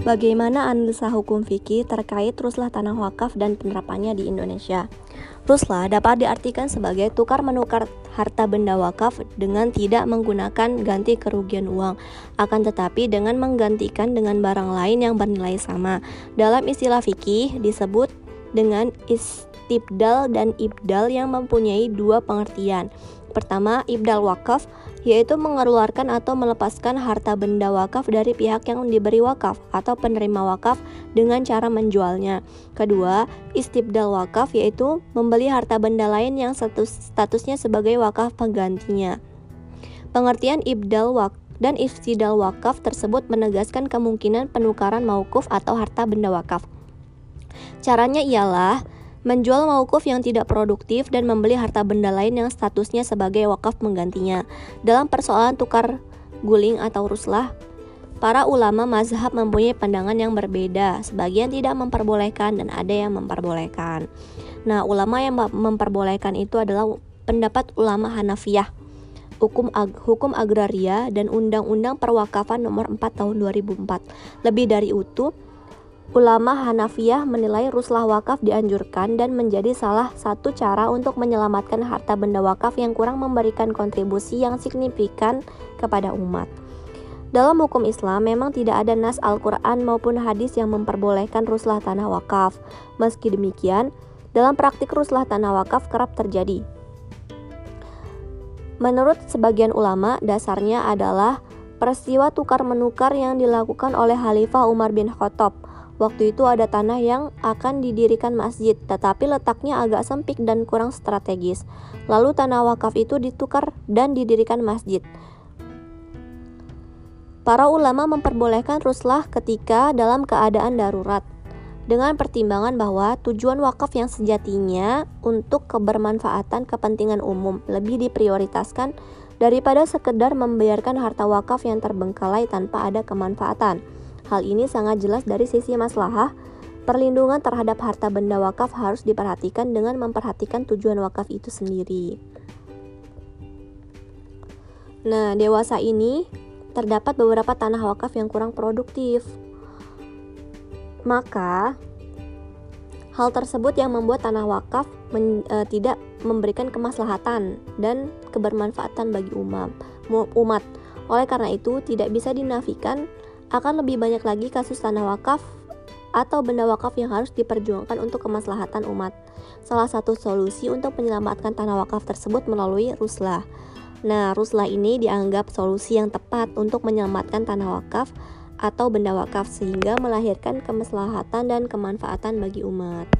Bagaimana analisa hukum fikih terkait ruslah tanah wakaf dan penerapannya di Indonesia? Ruslah dapat diartikan sebagai tukar menukar harta benda wakaf dengan tidak menggunakan ganti kerugian uang, akan tetapi dengan menggantikan dengan barang lain yang bernilai sama. Dalam istilah fikih disebut dengan istibdal dan ibdal yang mempunyai dua pengertian. Pertama, ibdal wakaf yaitu mengeluarkan atau melepaskan harta benda wakaf dari pihak yang diberi wakaf atau penerima wakaf dengan cara menjualnya. Kedua, istibdal wakaf yaitu membeli harta benda lain yang status, statusnya sebagai wakaf penggantinya. Pengertian ibdal wakaf dan istidal wakaf tersebut menegaskan kemungkinan penukaran maukuf atau harta benda wakaf. Caranya ialah menjual maukuf yang tidak produktif dan membeli harta benda lain yang statusnya sebagai wakaf menggantinya. Dalam persoalan tukar guling atau ruslah, para ulama mazhab mempunyai pandangan yang berbeda. Sebagian tidak memperbolehkan dan ada yang memperbolehkan. Nah, ulama yang memperbolehkan itu adalah pendapat ulama Hanafiyah hukum ag hukum agraria dan undang-undang perwakafan nomor 4 tahun 2004. Lebih dari itu, Ulama Hanafiyah menilai ruslah wakaf dianjurkan dan menjadi salah satu cara untuk menyelamatkan harta benda wakaf yang kurang memberikan kontribusi yang signifikan kepada umat. Dalam hukum Islam memang tidak ada nas Al-Quran maupun hadis yang memperbolehkan ruslah tanah wakaf. Meski demikian, dalam praktik ruslah tanah wakaf kerap terjadi. Menurut sebagian ulama, dasarnya adalah peristiwa tukar-menukar yang dilakukan oleh Khalifah Umar bin Khattab Waktu itu ada tanah yang akan didirikan masjid, tetapi letaknya agak sempit dan kurang strategis. Lalu tanah wakaf itu ditukar dan didirikan masjid. Para ulama memperbolehkan ruslah ketika dalam keadaan darurat dengan pertimbangan bahwa tujuan wakaf yang sejatinya untuk kebermanfaatan kepentingan umum lebih diprioritaskan daripada sekedar membiarkan harta wakaf yang terbengkalai tanpa ada kemanfaatan. Hal ini sangat jelas dari sisi maslahah. Perlindungan terhadap harta benda wakaf harus diperhatikan dengan memperhatikan tujuan wakaf itu sendiri. Nah, dewasa ini terdapat beberapa tanah wakaf yang kurang produktif. Maka, hal tersebut yang membuat tanah wakaf men, e, tidak memberikan kemaslahatan dan kebermanfaatan bagi umat. Umat. Oleh karena itu, tidak bisa dinafikan akan lebih banyak lagi kasus tanah wakaf atau benda wakaf yang harus diperjuangkan untuk kemaslahatan umat. Salah satu solusi untuk menyelamatkan tanah wakaf tersebut melalui ruslah. Nah, ruslah ini dianggap solusi yang tepat untuk menyelamatkan tanah wakaf atau benda wakaf sehingga melahirkan kemaslahatan dan kemanfaatan bagi umat.